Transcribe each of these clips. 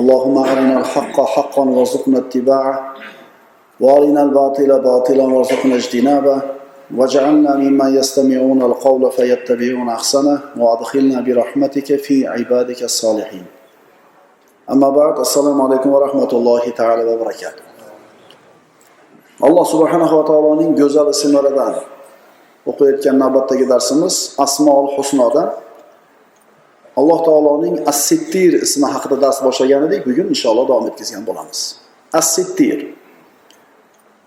اللهم أرنا الحق حقا وارزقنا اتباعه وارنا الباطل باطلا وارزقنا اجتنابه واجعلنا ممن يستمعون القول فيتبعون أحسنه وأدخلنا برحمتك في عبادك الصالحين. أما بعد السلام عليكم ورحمة الله تعالى وبركاته. alloh subhanava taoloning go'zal ismlaridan o'qiyotgan navbatdagi darsimiz asmoul husnodan alloh taoloning assittir ismi haqida dars boshlagan edik bugun inshaalloh davom etkazgan bo'lamiz. Assittir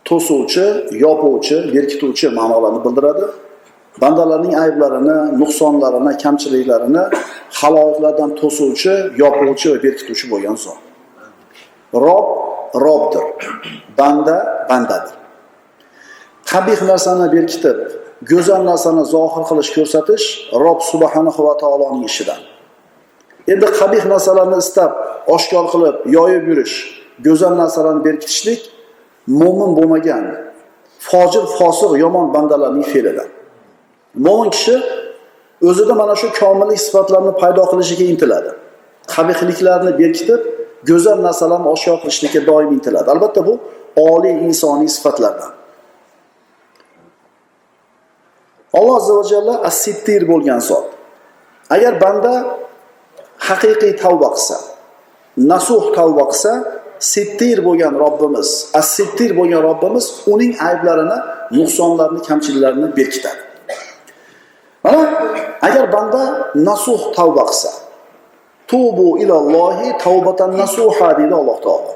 to'suvchi yopuvchi berkituvchi ma'nolarni bildiradi. Bandalarning ayblarini nuqsonlarini kamchiliklarini halovatlardan to'suvchi yopuvchi va berkituvchi bo'lgan zot. Rob robdir. Banda bandadir. Qabih narsani berkitib go'zal narsani zohir qilish ko'rsatish rob subhanahu va taoloning ishidan. Endi qabih narsalarni istab oshkor qilib yoyib yurish go'zal narsalarni berkitishlik mo'min bo'lmagan fojir fosiq yomon bandalarning fe'lidan. Mo'min kishi o'zida mana shu komillik sifatlarni paydo qilishiga intiladi. Qabihliklarni berkitib go'zal narsalarni oshkor qilishlikka doim intiladi. Albatta bu oliy insoniy sifatlardan. Alloh azza va jalla as-sittir bo'lgan zot. Agar banda haqiqiy tavba qilsa nasuh tavba qilsa sittir bo'lgan Robbimiz, as-sittir bo'lgan Robbimiz uning ayblarini, nuqsonlarini, kamchiliklarini berkitadi. Mana agar banda nasuh tavba qilsa, tubu ilallohi tavbatan nasuha deydi Alloh taolo.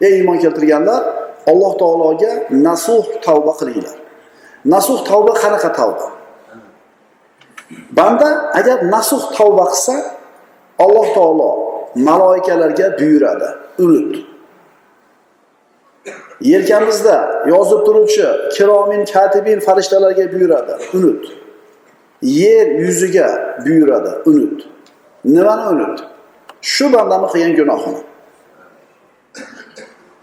Ey iymon keltirganlar, Alloh taologa nasuh tavba qilinglar. Nasuh tavba qanaqa tavba? Banda agar nasuh tavba qilsa, Alloh taolo maloikalarga buyuradi. Unut. Yelkamizda yozib turuvchi kiromin katibin farishtalarga buyuradi. Unut. Yer yuziga buyuradi. Unut. Nimani unut? Shu bandani qilgan gunohini.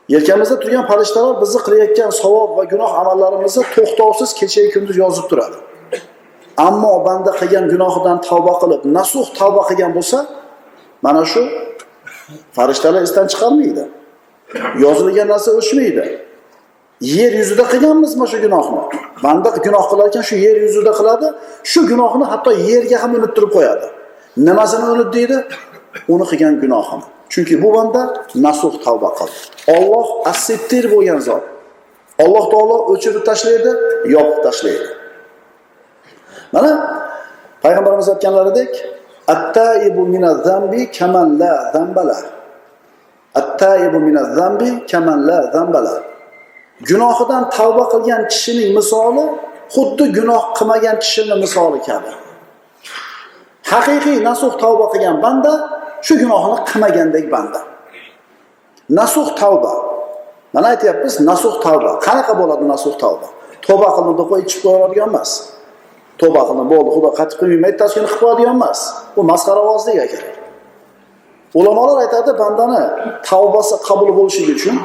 Yelkamizda turgan farishtalar bizni qilayotgan savob va gunoh amallarimizni to'xtovsiz kechayu kunduz yozib turadi. Ammo banda qilgan gunohidan tavba qilib nasuh tavba qilgan bo'lsa mana shu. Farishtalar esdan chiqarmaydi. Yozilgan narsa o'chmaydi. Yer yuzida qilganmizmi shu gunohni? Banda gunoh qilar ekan shu yer yuzida qiladi shu gunohni hatto yerga ham unuttirib qo'yadi. Nimasini unut deydi? Uni qilgan gunohini. Chunki bu banda nasuh tavba qildi. Olloh asettir bo'lgan zot. Alloh taolo o'chirib tashlaydi yopib tashlaydi. Mana payg'ambarimiz aytganlaridek attaibu minaz zambi kaman la zambala. attaibu minaz zambi kaman la zambala. Gunohidan tavba qilgan kishining misoli xuddi gunoh qilmagan kishini misoli kabi. Haqiqiy nasuh tavba qilgan banda shu gunohini qilmagandek banda. Nasuh tavba. Mana aytyapmiz, nasuh tavba. Qanaqa bo'ladi nasuh tavba? Tavba qilindi qo'y ichib qo'yadigan emas. Tavba qildim, bo'ldi, Xudo qattiq qilmaydi, ertasi qilib qo'yadigan emas. Bu masxaravozlik kerak. Ulamolar aytadi, bandani tavbasi qabul bo'lishi uchun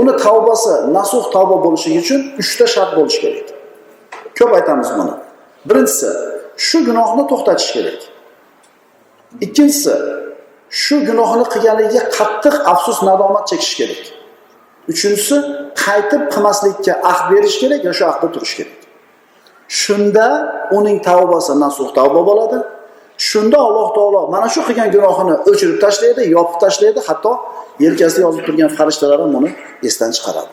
uni tavbasi nasuh tavba bo'lishi uchun 3 ta shart bo'lishi kerak. Ko'p aytamiz buni. Birinchisi, shu gunohni to'xtatish kerak. Ikkinchisi, shu gunohni qilganligiga qattiq afsus nadomat chekish kerak. Uchinchisi, qaytib qilmaslikka ahd berish kerak va shu ahdda turish kerak. Shunda uning tavbasi nasuh tavba bo'ladi. Shunda Alloh taolo mana shu qilgan gunohini o'chirib tashlaydi, yopib tashlaydi, hatto yelkasida yozib turgan farishtalar ham uni esdan chiqaradi.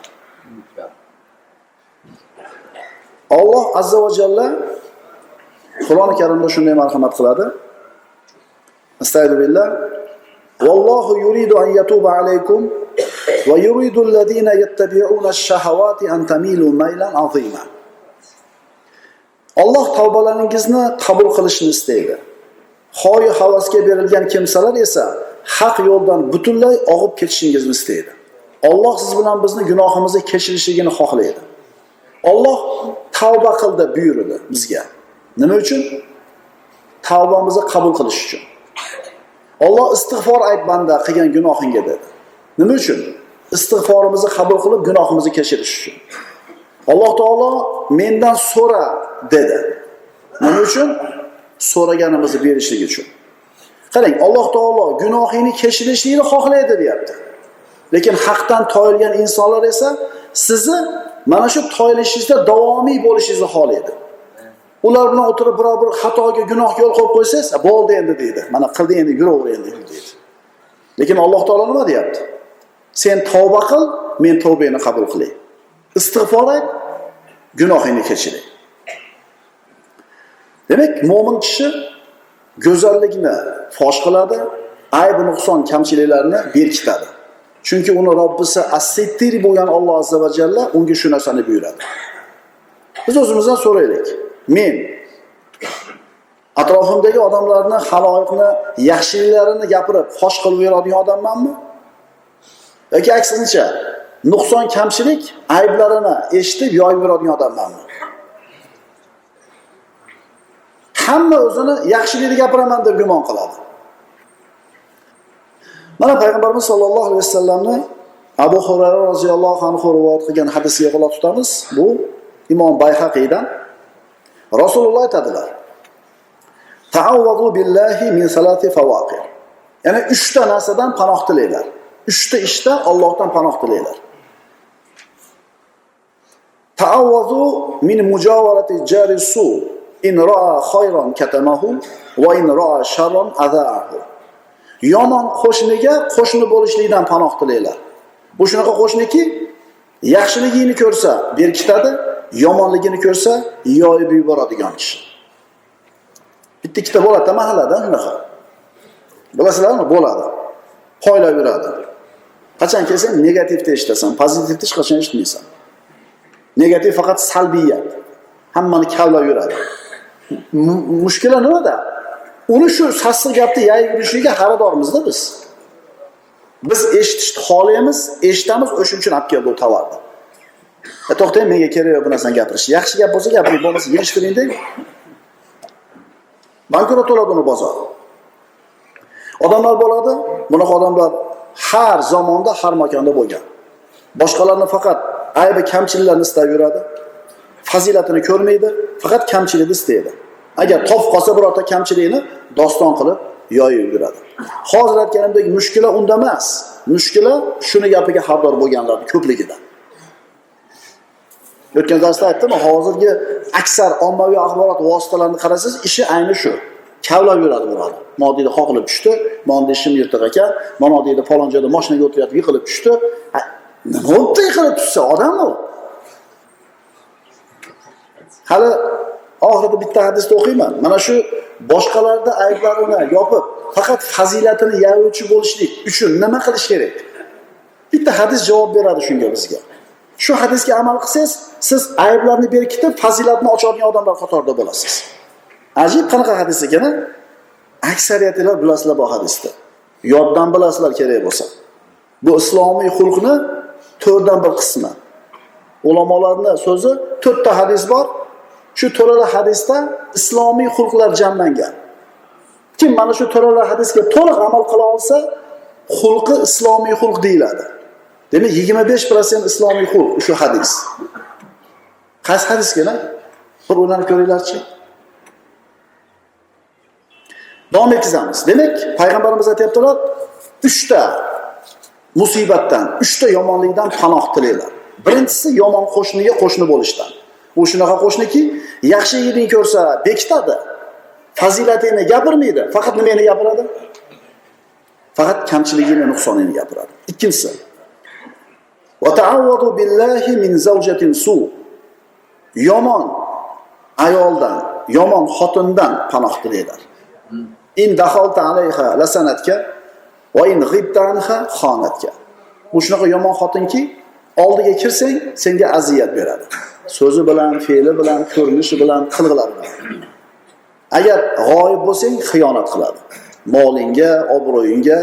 Alloh azza va jalla Qur'oni Karimda shunday marhamat qiladi. Astagfirullah. Vallohu yuridu an yatuba va yuridu alladhina yattabi'una ash-shahawati an tamilu maylan azima. Alloh tavbalaringizni qabul qilishni istaydi. Hoyi havasga berilgan kimsalar esa haq yo'ldan butunlay og'ib ketishingizni istaydi. Olloh siz bilan bizni gunohimizni kechirishligini xohlaydi. Olloh tavba qildi buyurdi bizga. Nima uchun? Tavbamizni qabul qilish uchun. Olloh istig'for ayt banda qilgan gunohingga dedi. Nima uchun? Istig'forimizni qabul qilib gunohimizni kechirish uchun. Alloh taolo mendan so'ra dedi. Nima uchun? So'raganimizni berishlik uchun. Qarang alloh taolo gunohingni kechirishlikni xohlaydi deyapti. Lekin haqdan toyilgan insonlar esa sizni mana shu toyilishingizda davomiy bo'lishingizni xohlaydi. Ular bilan o'tirib biror bir xatoga gunohga yo'l qo'yib qo'ysangiz bo'ldi endi deydi. Mana qildi endi yuraver endi deydi. Lekin alloh taolo nima deyapti? Sen tavba qil men tavbangni qabul qilay istig'for ayt gunohingni kechiray demak mo'min kishi go'zallikni fosh qiladi ayb nuqson kamchiliklarni berkitadi. Chunki uni robbisi assittir bo'lgan olloh azza va jalla unga shu narsani buyuradi. Biz o'zimizdan so'raylik. Men atrofimdagi odamlarni haloyiqni yaxshiliklarini gapirib fosh qilib yuradigan odammanmi? Yoki aksincha nuqson kamchilik ayblarini eshitib yoyib yuradigan odammanmi? Hamma o'zini yaxshilikni gapiraman deb gumon qiladi. Mana payg'ambarimiz sollallohu alayhi vasallamni abu hurayra roziyallohu anhu rivoyat qilgan hadisiga quloq tutamiz. Bu imom bayhaqiydan rasululloh aytadilar taavvazu billahi min salati favaqir ya'ni uchta narsadan panoh tilaylar uchta ishda ollohdan panoh tilaylar taavvazu min mujavarati jari su. In ro'a khayron katamahu va in ro'a sharron adaahu yomon qo'shniga qo'shni bo'lishlikdan panoh tilaylar bu shunaqa qo'shniki yaxshiligingni ko'rsa berkitadi yomonligini ko'rsa yoyib yuboradigan kishi. Bitta ikkita bo'ladida mahallada shunaqa bilasizlarmi? Bo'ladi. Poylab yuradi. Qachon kelsang negativni eshitasan pozitivni hech qachon eshitmaysan. Negativ faqat salbiyat. Hammani kavlab yuradi. Mushkula nimada? Uni shu sassiq gapni yayib yurishiga xaridormizda biz. Biz eshitishni xohlaymiz eshitamiz o'shaning uchun olib keldi u tovarni e to'xtang menga kerak yo'q bu narsani gapirish. Yaxshi gap bo'lsa gapiring bo'lmasa yig'ishtiring deng. Bankrot bo'ladi uni bozor. Odamlar bo'ladi bunaqa odamlar har zamonda har makonda bo'lgan. Boshqalarni faqat aybi kamchiliklarni istab yuradi. Fazilatini ko'rmaydi faqat kamchilikni istaydi. Agar topib qolsa birorta kamchilikni doston qilib yoyib yuradi hozir aytganimdek mushkula unda emas. Mushkula shuni gapiga xabardor bo'lganlarni ko'pligida o'tgan darsda aytdim hozirgi aksar ommaviy axborot vositalarini qarasangiz ishi ayni shu. Kavlab yuradi bularni mana deydi qoqilib tushdi. Mana deydi shim yirtiq ekan. Mana deydi falon joyda moshinaga o'tiryapti yiqilib tushdi. Nima bo'libdi yiqilib tushsa odam u hali oxirida bitta hadisni o'qiyman. Mana shu boshqalarni ayblarini yopib faqat fazilatini yayuvchi bo'lishlik uchun nima qilish kerak? Bitta hadis javob beradi shunga bizga. Shu hadisga amal qilsangiz siz ayblarni berkitib fazilatni ochadigan odamlar qatorida bo'lasiz. Ajib qanaqa hadis ekan aksariyatinglar bilasizlar bu hadisni. Yoddan bilasizlar kerak bo'lsa. Bu islomiy xulqni to'rtdan bir qismi. Ulamolarni so'zi to'rtta hadis bor shu to'rala hadisda islomiy xulqlar jamlangan. Kim mana shu to'rala hadisga to'liq amal qila olsa xulqi islomiy xulq deyiladi. Demak yigirma besh prosent islomiy xulq shu hadis. Qaysi hadiskana bir o'ylanib ko'ringlarchi. Davom etkazamiz demak payg'ambarimiz aytyaptilar uchta musibatdan uchta yomonlikdan panoh tilaylar birinchisi yomon qo'shniga qo'shni bo'lishdan. U shunaqa qo'shniki yaxshi yigitni ko'rsa bekitadi. Fazilatingni gapirmaydi. Faqat nimani gapiradi? Faqat kamchiligini nuqsonini gapiradi. Ikkinchisi billahi min zawjatin su. Yomon ayoldan yomon xotindan panoh tilanglar in daholta alayha lasanatga va in g'ibta anha xonatga bu shunaqa yomon xotinki oldiga kirsang senga aziyat beradi so'zi bilan fe'li bilan ko'rinishi bilan qilg'ilari bilan agar g'oyib bo'lsang xiyonat qiladi molingga obro'yingga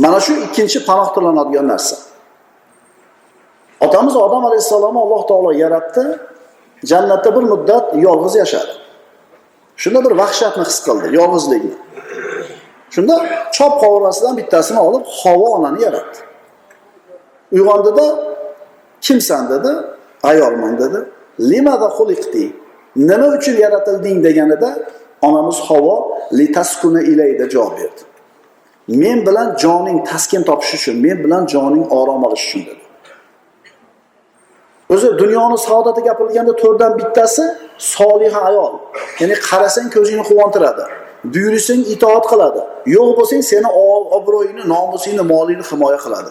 Mana shu ikkinchi panoh tilanadigan narsa. Otamiz Odam alayhissalomni Alloh taolo yaratdi, jannatda bir muddat yolg'iz yashadi. Shunda bir vahshatni his qildi, yolg'izlikni. Shunda chop qovurasidan bittasini olib Havo onani yaratdi. Uyg'ondida kimsan dedi, ayolman dedi. Limada xuliqti? Nima uchun yaratilding deganida onamiz Havo litaskuna ilayda javob berdi. Men bilan joning taskin topishi uchun, men bilan joning orom olishi uchun dedi. O'zi dunyoni saodati gapirilganda to'rtdan bittasi soliha ayol. Ya'ni qarasang ko'zingni quvontiradi. Buyursang itoat qiladi. Yo'q bo'lsang seni obro'yingni, nomusingni, molingni himoya qiladi.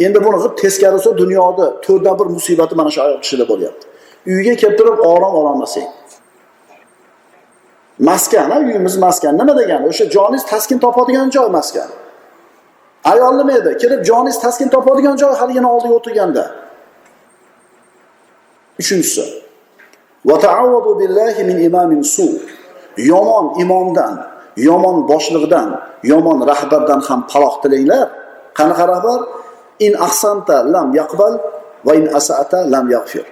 Endi buni qilib teskarisi dunyoda to'rtdan bir musibati mana shu ayol kishida bo'lyapti. Uyga kelib turib orom ololmasang. Maskan, uyimiz maskan. Nima degani? O'sha joningiz taskin topadigan joy maskan. Ayol nima edi? Kirib joningiz taskin topadigan joy haligina oldiga o'tirganda. Uchinchisi. Va ta'awwadu billahi min imamin su. Yomon imomdan, yomon boshliqdan, yomon rahbardan ham paloq tilanglar. Qanaqa rahbar? In ahsanta lam yaqbal va in asata lam yaghfir.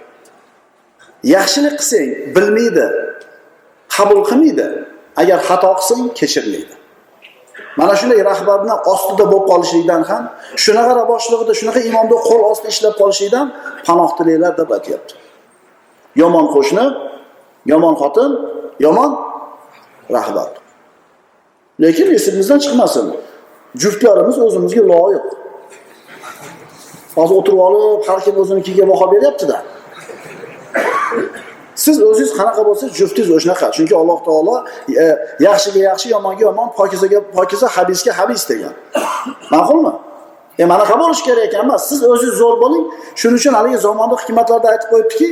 Yaxshilik qilsang bilmaydi, qabul qilmaydi. Agar xato qilsang kechirmaydi. Mana shunday rahbarni ostida bo'lib qolishlikdan ham, shunaqa boshlig'ida, shunaqa imomda qo'l ostida ishlab qolishlikdan panoh tilanglar deb aytyapti. Yomon qo'shni, yomon xotin, yomon rahbar. Lekin esimizdan chiqmasin. Juftlarimiz o'zimizga loyiq. Hozir o'tirib olib, har kim o'zinikiga baho beryaptida Siz o'zingiz qanaqa bo'lsa, juftingiz o'shanaqa. Chunki Alloh taolo e, yaxshiga yaxshi, yomonga yomon, pokizaga pokiza, habisga habis degan. Ma'qulmi? E mana qanday bo'lish kerak ekan emas. Siz o'zingiz zo'r bo'ling. Shuning uchun haligi zamonni hikmatlarida aytib qo'yibdiki,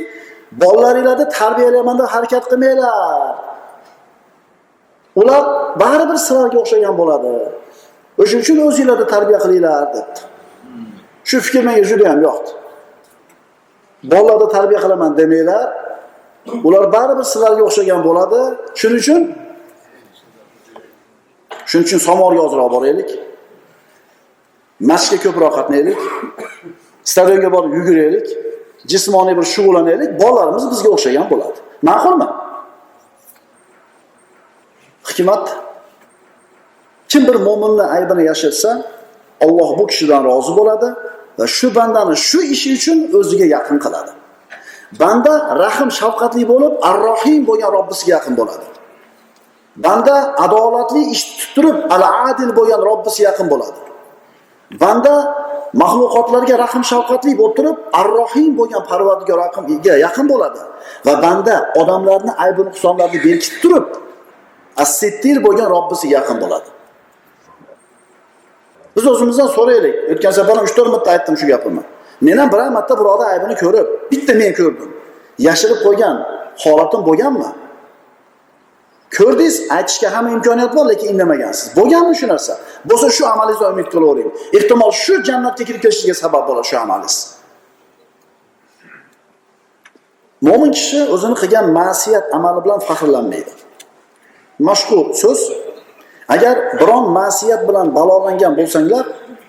bolalaringlarni tarbiyalayman deb harakat qilmanglar. Ular baribir sizlarga o'xshagan bo'ladi. O'shuning uchun o'zinglarni tarbiya qilinglar debdi. Shu fikr menga juda ham yoqdi. Bolalarni tarbiya qilaman demanglar. Ular baribir sizlarga o'xshagan bo'ladi. Shuning uchun Shuning uchun somorga ozroq boraylik. Masjidga ko'proq qatnaylik. Stadionga borib yuguraylik. Jismoniy bir shug'ullanaylik. Bolalarimiz bizga o'xshagan bo'ladi. Ma'qulmi? Hikmat kim bir mo'minni aybini yashirsa, Alloh bu kishidan rozi bo'ladi va shu bandani shu ishi uchun o'ziga yaqin qiladi. Banda rahim shafqatli bo'lib, ar-rohim bo'lgan Robbisiga yaqin bo'ladi. Banda adolatli ish tutib turib, al-adil bo'lgan Robbisiga yaqin bo'ladi. Banda maxluqotlarga rahim shafqatli bo'lib turib, ar-rohim bo'lgan Parvardigorga yaqin bo'ladi. Va banda odamlarni aybi nuqsonlarini berkitib turib, as-sittir bo'lgan Robbisiga yaqin bo'ladi. Biz o'zimizdan so'raylik. O'tgan safar ham 3-4 marta aytdim shu gapimni. Men ham biror marta birovni aybini ko'rib, bitta men ko'rdim. Yashirib qo'ygan holatim bo'lganmi? Ko'rdingiz, aytishga hamma imkoniyat bor, lekin indamagansiz. Bo'lganmi shu narsa? Bo'lsa shu amalingizga umid qilavering. Ehtimol shu jannatga kirib ketishingizga sabab bo'ladi shu amalingiz. Mo'min kishi o'zini qilgan ma'siyat amali bilan faxrlanmaydi. Mashhur so'z Agar biron ma'siyat bilan balolangan bo'lsanglar,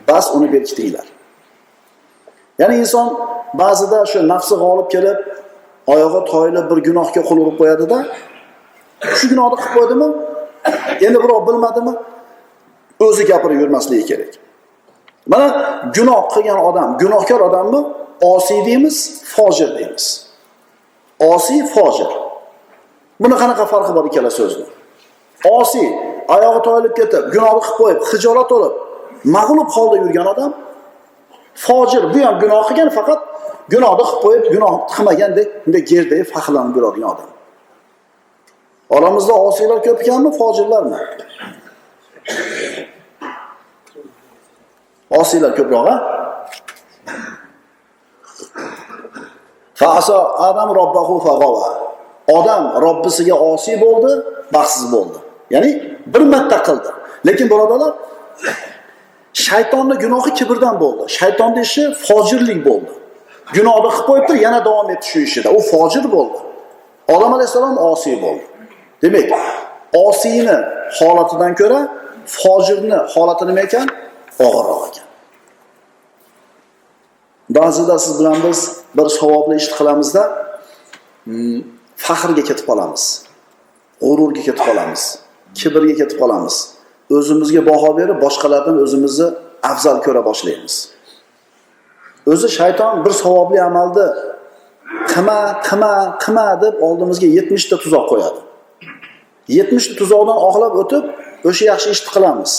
bas uni berkitinglar. Ya'ni inson ba'zida shu nafsi g'olib kelib, oyog'i toyilib bir gunohga qo'l urib qo'yadida shu gunohni qilib qo'ydimi? Endi birov bilmadimi? O'zi gapirib yurmasligi kerak. Mana gunoh qilgan odam, gunohkor odamni osiy deymiz, fojir deymiz. Osiy, fojir. Buni qanaqa farqi bor ikkala so'zni? Osiy oyog'i toyilib ketib, gunohni qilib qo'yib, hijolat olib, mag'lub holda yurgan odam fojir, bu ham gunoh qilgan, faqat gunohni qilib qo'yib, gunoh qilmagandek, bunday gerdagi faxrlanib yuradigan odam. Oramizda osiylar ko'p ekanmi, fojirlarmi? Osiylar ko'proq, a Adam robbahu. Odam Robbisiga osiy bo'ldi, baxtsiz bo'ldi. Ya'ni bir marta qildi. Lekin birodarlar, shaytonning gunohi kibrdan bo'ldi. Shaytonning ishi fojirlik bo'ldi. Gunohni qilib qo'yibdi, yana davom etdi shu ishida. U fojir bo'ldi. Odam alayhissalom osiy bo'ldi. Demak, osiyni holatidan ko'ra fojirni holati nima ekan? og'irroq ekan ba'zida siz bilan biz bir savobli ishni qilamizda hmm, faxrga ketib qolamiz g'ururga ketib qolamiz kibrga ketib qolamiz. O'zimizga baho berib boshqalardan o'zimizni afzal ko'ra boshlaymiz. O'zi shayton bir savobli amalni qilma qilma qilma deb oldimizga yetmishta tuzoq qo'yadi. Yetmishta tuzoqdan oqlab o'tib o'sha yaxshi ishni qilamiz.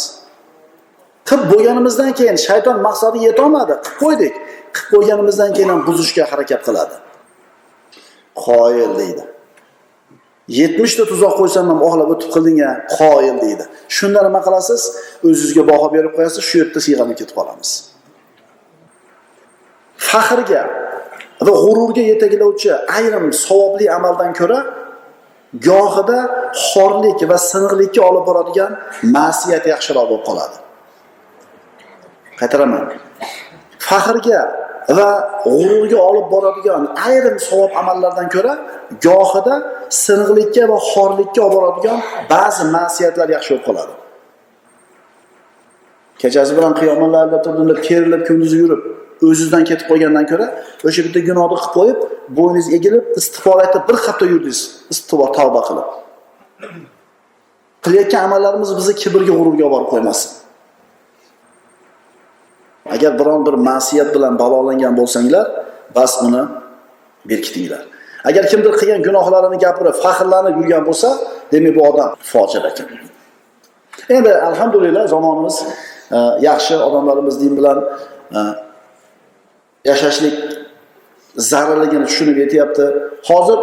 Qilib bo'lganimizdan keyin shayton maqsadi yetolmadi qilib qo'ydik. Qilib qo'yganimizdan keyin ham buzishga harakat qiladi. Qoyil deydi. Yetmishta tuzoq qo'ysam ham oxlab o'tib qilding a qoyil deydi. Shunda nima qilasiz? O'zingizga baho berib qo'yasiz shu yerda siyg'anib ketib qolamiz. Faxrga va g'ururga yetaklovchi ayrim savobli amaldan ko'ra gohida xorlik va siniqlikka olib boradigan ma'siyat yaxshiroq bo'lib qoladi. Qaytaraman. Faxrga va g'ururga olib boradigan ayrim savob amallardan ko'ra gohida siniqlikka va xorlikka olib boradigan ba'zi ma'siyatlar yaxshi bo'lib qoladi. Kechasi bilan qiyomatlarda turdim deb kerilib kunduzi yurib o'zingizdan ketib qolgandan ko'ra o'sha bitta gunohni qilib qo'yib bo'yningiz egilib istig'for aytib bir hafta yurdingiz istig'for tavba qilib. Qilayotgan amallarimiz bizni kibrga g'ururga olib borib qo'ymasin. Agar biron bir ma'siyat bilan balolangan bo'lsanglar bas uni berkitinglar. Agar kimdir qilgan gunohlarini gapirib faxrlanib yurgan bo'lsa demak bu odam fojir ekan. Endi alhamdulillah zamonimiz e, yaxshi odamlarimiz din bilan e, yashashlik zararligini tushunib yetyapti. Hozir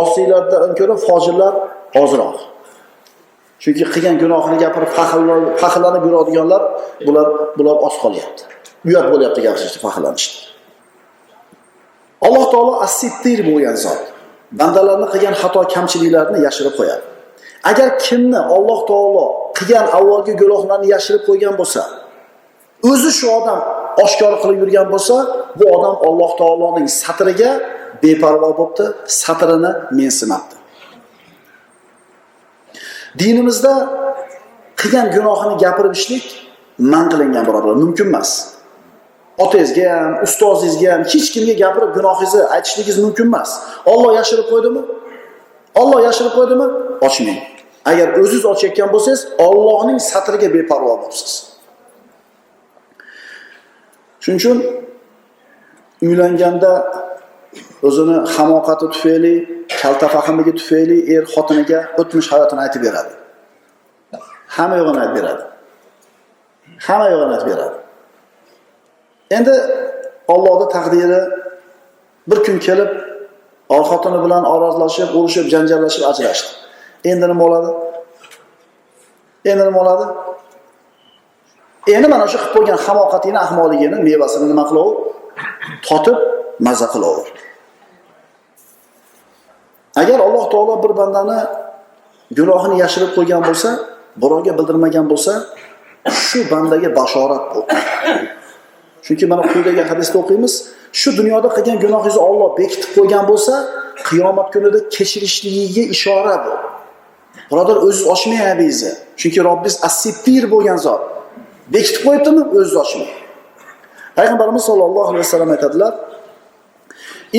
osiylardan ko'ra fojirlar ozroq. Chunki qilgan gunohini gapirib faxrlanib yuradiganlar bular bular oz qolyapti. Uyat bo'lyapti gapirishni faxrlanishni alloh taolo assittir bo'lgan zot bandalarni qilgan xato kamchiliklarni yashirib qo'yadi. Agar kimni alloh taolo qilgan avvalgi gunohlarni yashirib qo'ygan bo'lsa o'zi shu odam oshkor qilib yurgan bo'lsa bu odam alloh taoloning satriga beparvo bo'libdi satrini mensimabdi dinimizda qilgan gunohini gapirishlik man qilingan birodarlar mumkin emas. Otangizga ham ustozingizga ham hech kimga gapirib gunohingizni aytishligingiz mumkin emas. Olloh yashirib qo'ydimi? Olloh yashirib qo'ydimi? Ochmang agar o'zingiz ochayotgan bo'lsangiz ollohning satriga beparvo bo'libsiz shuning uchun uylanganda o'zini hamoqati tufayli kaltafahmligi tufayli er xotiniga o'tmish hayotini aytib beradi. Hamma yo'g'ini aytib beradi. Hamma yo'g'ini aytib beradi. Endi ollohni taqdiri bir kun kelib or xotini bilan orozlashib urushib janjallashib ajrashdi. Endi nima bo'ladi? Endi nima bo'ladi? Endi mana shu qilib qo'ygan hamoqatingni ahmoqligini mevasini nima qilaver totib maza qilaver agar alloh taolo bir bandani gunohini yashirib qo'ygan bo'lsa birovga bildirmagan bo'lsa shu bandaga bashorat bu. Chunki mana quyidagi hadisda o'qiymiz shu dunyoda qilgan gunohingizni olloh bekitib qo'ygan bo'lsa qiyomat kunida kechirishligiga ishora bu. Birodar o'ziz ochmang aybingizni chunki robbingiz assittir bo'lgan zot. Bekitib qo'yibdimi? O'ziz ochmang payg'ambarimiz sollallohu alayhi vasallam aytadilar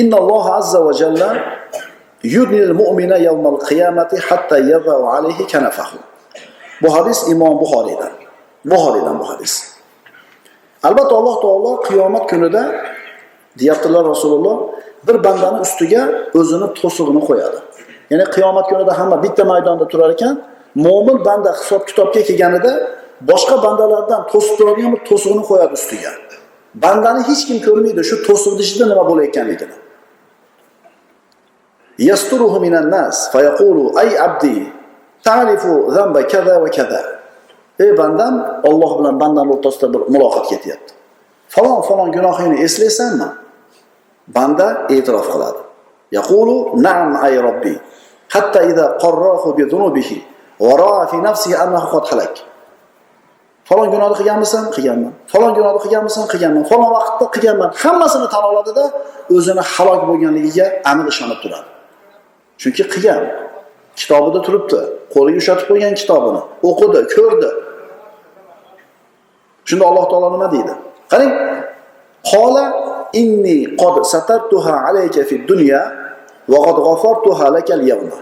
innalloh azza va jalla yudnil mu'mina yawmal qiyamati hatta yadau alayhi kanafahu bu hadis imom buxoriydan. Buxoriydan bu hadis. Albatta alloh taolo qiyomat kunida deyaptilar rasululloh bir bandani ustiga o'zini to'sig'ini qo'yadi. Ya'ni qiyomat kunida hamma bitta maydonda turar ekan mo'min banda hisob kitobga kelganida boshqa bandalardan to'sib turadigan bir to'sig'ini qo'yadi ustiga. Bandani hech kim ko'rmaydi shu to'siqni ichida nima bo'layotganligini. يستره من الناس فيقول أي عبدي تعرف ذنب كذا وكذا. ey bandam olloh bilan bandani o'rtasida bir muloqot ketyapti. falon falon gunohingni eslaysanmi banda e'tirof qiladi. yaqulu na'am ay robbi hatta ida qarrahu bi dhunubihi wa ra'a fi nafsihi annahu qad halak falon gunohni qilganmisan qilganman. falon gunohni qilganmisan? Qilganman. falon vaqtda qilganman. Hammasini tan oladida o'zini halok bo'lganligiga aniq ishonib turadi. Chunki qilgan kitobida turibdi qo'liga ushatib qo'ygan kitobini o'qidi ko'rdi Shunda Alloh taolo nima deydi? Qarang, qola inni qad satartuha alayka fid dunya va qad ghafartuha lakal yawma.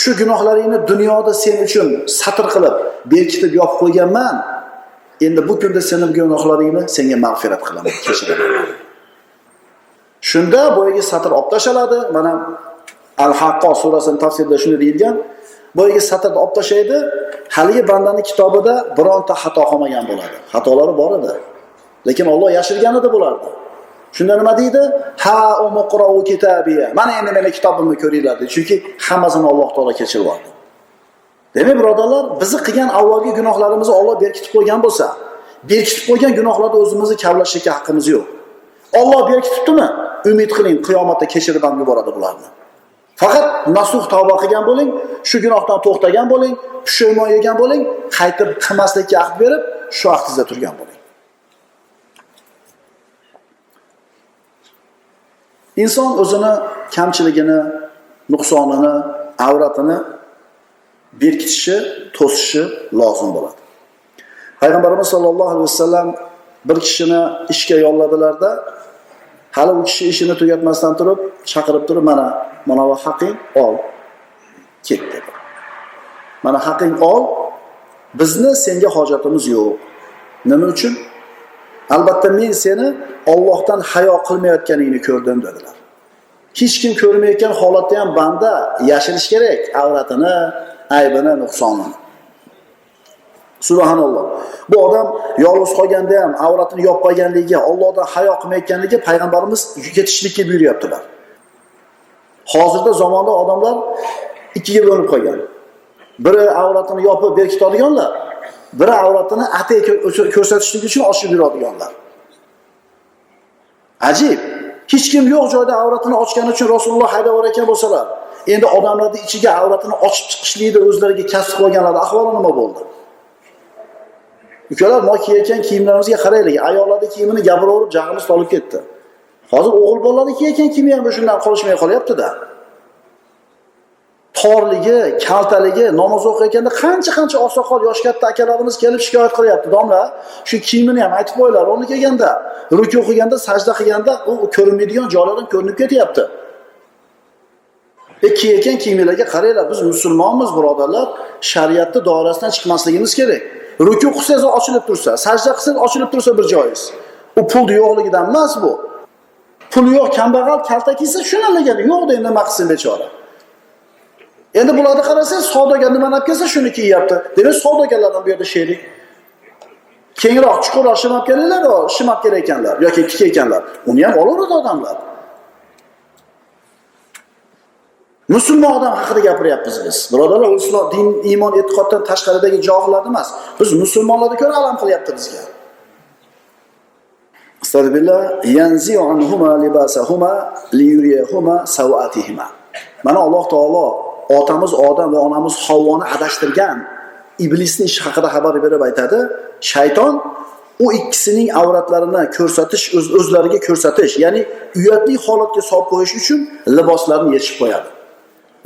Shu gunohlaringni dunyoda sen uchun satr qilib, berkitib yopib qo'yganman. Endi bu kunda seni gunohlaringni senga mag'firat qilaman, kechiraman. Shunda boyagi satr olib tashaladi. Mana Al-Haqqo surasini tafsirida shunday deyilgan. Boyagi satrni olib tashlaydi. Haligi bandaning kitobida bironta xato qolmagan bo'ladi. Xatolari bor edi. Lekin Alloh yashirganida bo'lardi. Shunda nima deydi? Ha umuqra'u kitabiya. Mana endi meni kitobimni ko'ringlar deydi. Chunki hammasini Alloh taolo kechirib yubordi Demak, birodarlar, bizni qilgan avvalgi gunohlarimizni Alloh berkitib qo'ygan bo'lsa, berkitib qo'ygan gunohlarni o'zimizni kavlashlikka haqqimiz yo'q. Alloh berkitibdimi? Umid qiling, qiyomatda kechirib ham yuboradi bularni. Faqat nasuh tavba qilgan bo'ling, shu gunohdan to'xtagan bo'ling, pushaymon yegan bo'ling, qaytib qilmaslikka ahd berib, shu ahdingizda turgan bo'ling. Inson o'zini kamchiligini, nuqsonini, avratini berkitishi, to'sishi lozim bo'ladi. Payg'ambarimiz sollallohu alayhi vasallam bir kishini ishga yolladilarda, hali u kishi ishini tugatmasdan turib, chaqirib turib, mana mana bu haqing ol, ket dedi. Mana haqing ol, bizni senga hojatimiz yo'q. Nima uchun? Albatta men seni Allohdan hayo qilmayotganingni ko'rdim dedilar. Hech kim ko'rmayotgan holatda ham banda yashirish kerak avratini, aybini, nuqsonini. Subhanalloh. Bu odam yolg'iz qolganda ham avratini yopmaganligiga, Allohdan hayo qilmayotganligi payg'ambarimiz yetishlikka buyuryaptilar. Hozirda zamonda odamlar ikkiga bo'linib qolgan. Biri avratini yopib berkitadiganlar, biri avratini atay ko'rsatishlik uchun ochib yuradiganlar. Ajib. Hech kim yo'q joyda avratini ochgani uchun Rasululloh haydab ekan bo'lsalar, endi odamlarni ichiga avratini ochib chiqishlikni o'zlariga kasb qilganlar ahvoli nima bo'ldi? Ukalar, mo kiyayotgan kiyimlarimizga qaraylik. ayollarni kiyimini gapiraverib jag'imiz tolib ketdi. Hozir o'g'il bolalarni kiyayotgan kiyimi ham shundan qolishmay qolyapti-da. Torligi, kaltaligi, namoz o'qiyotganda qancha-qancha oqsoqol yosh katta akalarimiz kelib shikoyat qilyapti. Domla, shu kiyimini ham aytib qo'yinglar. O'rni kelganda, ruku o'qiganda, sajda qilganda u ko'rinmaydigan joylardan ko'rinib ketyapti. E kiyayotgan kiyimlarga qaranglar, biz musulmonmiz, birodarlar, shariatni doirasidan chiqmasligimiz kerak. Ruku qilsangiz ochilib tursa, sajda qilsangiz ochilib tursa bir joyingiz. U pulni yo'qligidan emas bu. Pul yo'q, kambag'al, kalta kiysa shunalagani yo'q deb nima qilsin bechora. Endi bularni qarasangiz, savdogar nima olib kelsa shuni kiyyapti. Demak, savdogarlardan bu yerda sherik. Kengroq, chuqurroq shimab kelinglar, shim olib ekanlar yoki tik ekanlar. Uni ham olaveradi odamlar. Musulmon odam haqida gapiryapmiz biz. Birodarlar, islom, din, iymon, e'tiqoddan tashqaridagi johillar emas. Biz musulmonlarni ko'ra alam qilyapti bizga. Anhuma libasahuma. Mana Alloh taolo otamiz Odam va onamiz Havvoni adashtirgan iblisni ishi haqida xabar berib aytadi. Shayton u ikkisining avratlarini ko'rsatish, öz, o'zlariga ko'rsatish, ya'ni uyatli holatga solib qo'yish uchun liboslarni yechib qo'yadi.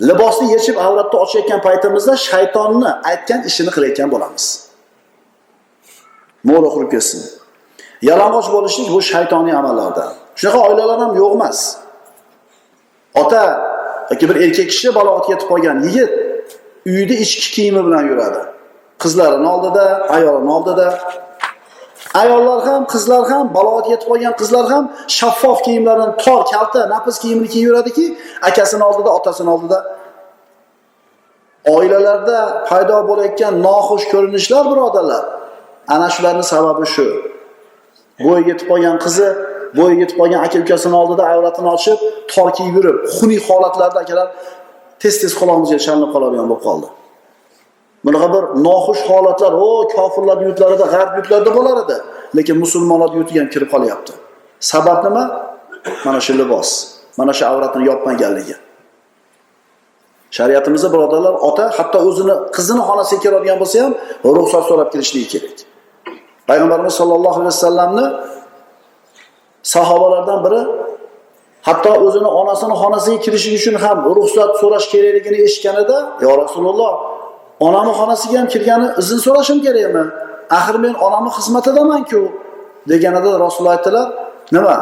Libosni yechib avratni ochayotgan paytimizda shaytonni aytgan ishini qilayotgan bo'lamiz. Mo'la qurib ketsin. Yalang'och bo'lishlik bu shaytoniy amallardan. Shunaqa oilalar ham yo'q emas. Ota yoki bir erkak kishi balog'atga yetib qolgan yigit uyida ichki kiyimi bilan yuradi. qizlarini oldida, ayolini oldida. Ayollar ham, qizlar ham, balog'atga yetib qolgan qizlar ham shaffof kiyimlarni, tor, kalta, napis kiyimni kiyib yuradiki, akasining oldida, otasining oldida. Oilalarda paydo bo'layotgan noxush ko'rinishlar, birodarlar, ana shularning sababi shu. Bo'y yetib qolgan qizi bo'yi yetib qolgan aka ukasini oldida avratini ochib, tor kiyib yurib, xunuk holatlarda akalar tez-tez qulog'imizga chalinib qoladigan bo'lib qoldi. Bunaqa bir noxush holatlar, o kofirlarni yurtlarida, g'arb yurtlarida bo'lar edi, lekin musulmonlar yurtiga ham kirib qolyapti. Sabab nima? Mana shu libos, mana shu avratini yopmaganligi. Shariatimizda birodarlar, ota hatto o'zini qizini xonasiga kiradigan bo'lsa ham ruxsat so'rab kirishligi kerak. Payg'ambarimiz sollallohu alayhi vasallamni sahobalardan biri hatto o'zini onasini xonasiga kirishi uchun ham ruxsat so'rash kerakligini eshitganida, yo Rasululloh, onamni xonasiga ham kirgani izn so'rashim kerakmi?" axir men onamni xizmatidaman-ku deganida Rasululloh aytdilar, nima?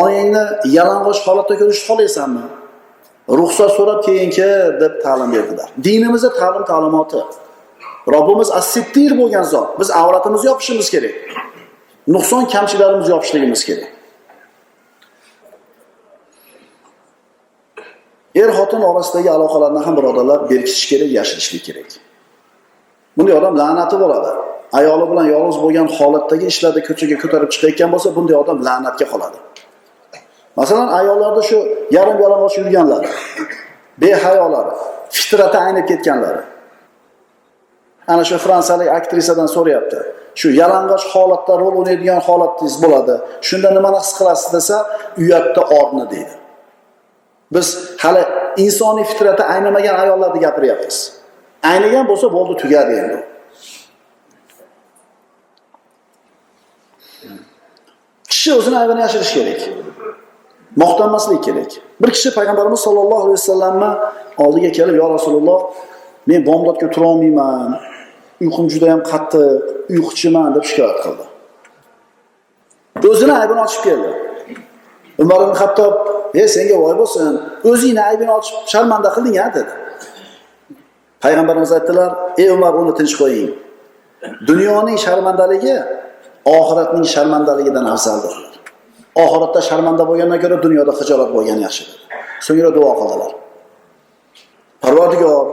Onangni yalang'och holatda ko'rishni xohlaysanmi? Ruxsat so'rab keyin kir deb ta'lim berdilar. Dinimizda ta'lim ta'limoti. Robbimiz assittir bo'lgan zot. Biz avratimizni yopishimiz kerak. Nuqson kamchiliklarimizni yopishligimiz kerak. Er xotin orasidagi aloqalarni ham birodarlar berkitish kerak, yashirishlik kerak. Bunday odam la'nati bo'ladi. Ayoli bilan yolg'iz bo'lgan holatdagi ishlarda ko'chaga ko'tarib chiqayotgan bo'lsa, bunday odam la'natga qoladi. Masalan, ayollarda shu yarim yalang'och yurganlar, behayolar, fitrati aynib ketganlari. Ana shu fransiyalik aktrisadan so'rayapti. Shu yalang'och holatda rol o'ynaydigan holatingiz bo'ladi. Shunda nimani his qilasiz desa, uyatda orni deydi. Biz hali insoniy fitrati aynamagan ayollarni gapiryapmiz. Aynigan bo'lsa bo'ldi tugadi endi. Kishi o'zini aybini yashirish kerak. Maqtanmaslik kerak. Bir kishi payg'ambarimiz sollallohu alayhi vasallamni oldiga kelib, "Ya Rasululloh, men bomdodga tura olmayman. Uyqum juda ham qattiq, uyquchiman" deb shikoyat qildi. O'zini aybini ochib keldi. Umar ibn hattob "Ey senga voy bo'lsin, o'zingni aybini ochib sharmanda qilding-a?" dedi. Payg'ambarimiz aytdilar, "Ey Umar, uni tinch qo'ying. Dunyoning sharmandaligi oxiratning sharmandaligidan afzaldir." Oxiratda sharmanda bo'lgandan ko'ra dunyoda xijolat bo'lgan yaxshi. So'ngra duo qildilar. Parvardigor,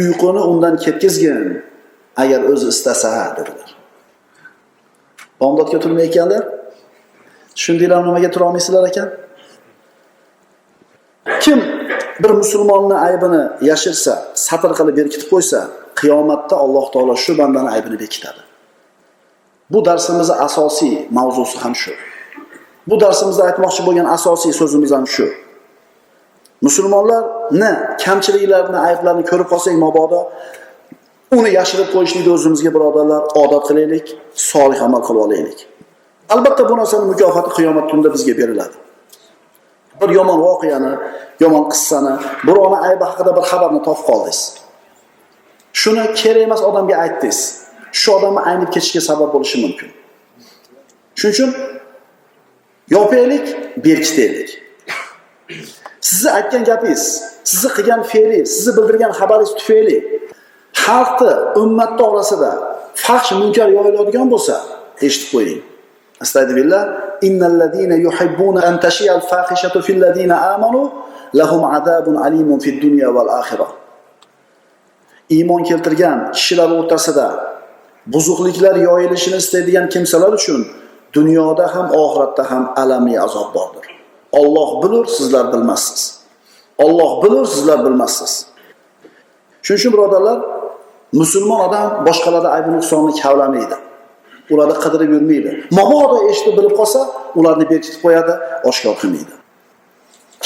uyquni undan ketkizgin, agar o'zi istasa dedilar. Bomdodga turmayotganlar tushundinglarmi nimaga tura olmaysizlar ekan? Kim bir musulmonni aybini yashirsa, satr qilib berkitib qo'ysa, qiyomatda Alloh taolo shu bandani aybini bekitadi. Bu darsimizning asosiy mavzusi ham shu. Bu darsimizda aytmoqchi bo'lgan asosiy so'zimiz ham shu. Musulmonlarni kamchiliklarini, ayblarini ko'rib qolsak mabodo uni yashirib qo'yishlikni o'zimizga birodarlar odat qilaylik, solih amal qilib olaylik. Albatta bu narsaning mukofoti qiyomat kunida bizga beriladi. Bir yomon voqeani, yomon qissani, birovni aybi haqida bir xabarni topib qoldingiz. Shuni kerak emas odamga aytdingiz. Shu odamni aynib ketishiga sabab bo'lishi mumkin. Shuning uchun yopaylik, berkitaylik. Sizni aytgan gapingiz, sizni qilgan fe'lingiz, sizni bildirgan xabaringiz tufayli xalqni ummatni orasida faxsh munkar yoyiladigan bo'lsa, eshitib qo'ying. Astagfirullah. Innal ladina yuhibbuna an tashiyal fahishatu fil ladina amanu lahum azabun alimun fid dunya val akhirah. Iymon keltirgan kishilar o'rtasida buzuqliklar yoyilishini istaydigan kimsalar uchun dunyoda ham oxiratda ham alamli azob bordir. Alloh bilur, sizlar bilmassiz. Alloh bilur, sizlar bilmassiz. Shuning uchun birodarlar, musulmon odam boshqalarning aybi nuqsonini kavlamaydi. Ularni qidirib yurmaydi. Mabodo eshitib bilib qolsa, ularni berkitib qo'yadi, oshkor qilmaydi.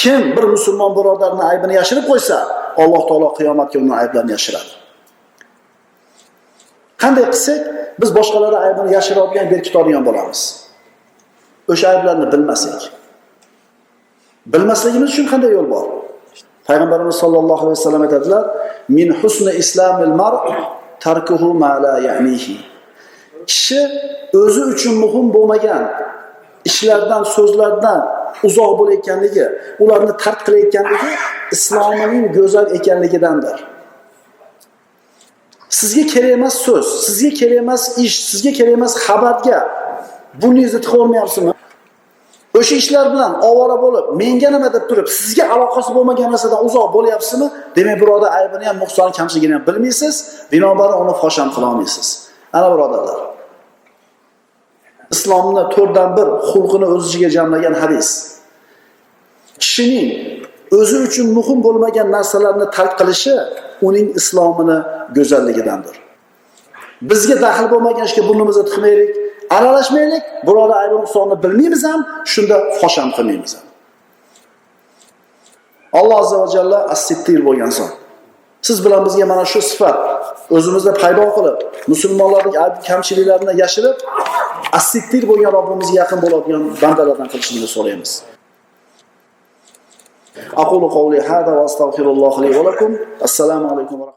Kim bir musulmon birodarni aybini yashirib qo'ysa, Alloh taolo qiyomatga uni ayblarini yashiradi. Qanday qilsak, biz boshqalarning aybini yashiradigan, berkitadigan bo'lamiz. O'sha ayblarni bilmasak. Bilmasligimiz uchun qanday yo'l bor? Payg'ambarimiz sollallohu alayhi vasallam aytadilar: "Min husni islamil mar tarkuhu ma la ya'nihi." Kishi o'zi uchun muhim bo'lmagan ishlardan, so'zlardan uzoq bo'layotganligi, ularni tark qilayotganligi islomining go'zal ekanligidandir. Sizga kerak emas so'z, sizga kerak emas ish, sizga kerak emas xabarga burningizni tiqavermayapsizmi? O'sha ishlar bilan ovora bo'lib, menga nima deb turib, sizga aloqasi bo'lmagan narsadan uzoq bo'lyapsizmi? Demak, birodar aybini ham, nuqsoni kamchiligini ham bilmaysiz, binobarin uni fosh ham qila. Ana birodarlar. Islomni 4 dan 1 xulqini o'z ichiga jamlagan hadis. Kishining o'zi uchun muhim bo'lmagan narsalarni tark qilishi uning islomini go'zalligidandir. Bizga daxl bo'lmagan ishga burnimizni tiqmaylik, aralashmaylik, birovni aybi nuqsonni bilmaymiz ham, shunda fosh ham qilmaymiz ham. Alloh azza va jalla as-sittir bo'lgan zot. siz bilan bizga mana shu sifat o'zimizda paydo qilib musulmonlarni ayb kamchiliklarini yashirib assiktir bo'lgan robbimizga yaqin bo'ladigan bandalardan qilishimizni so'raymiz. Assalomu alaykum va وأستغفر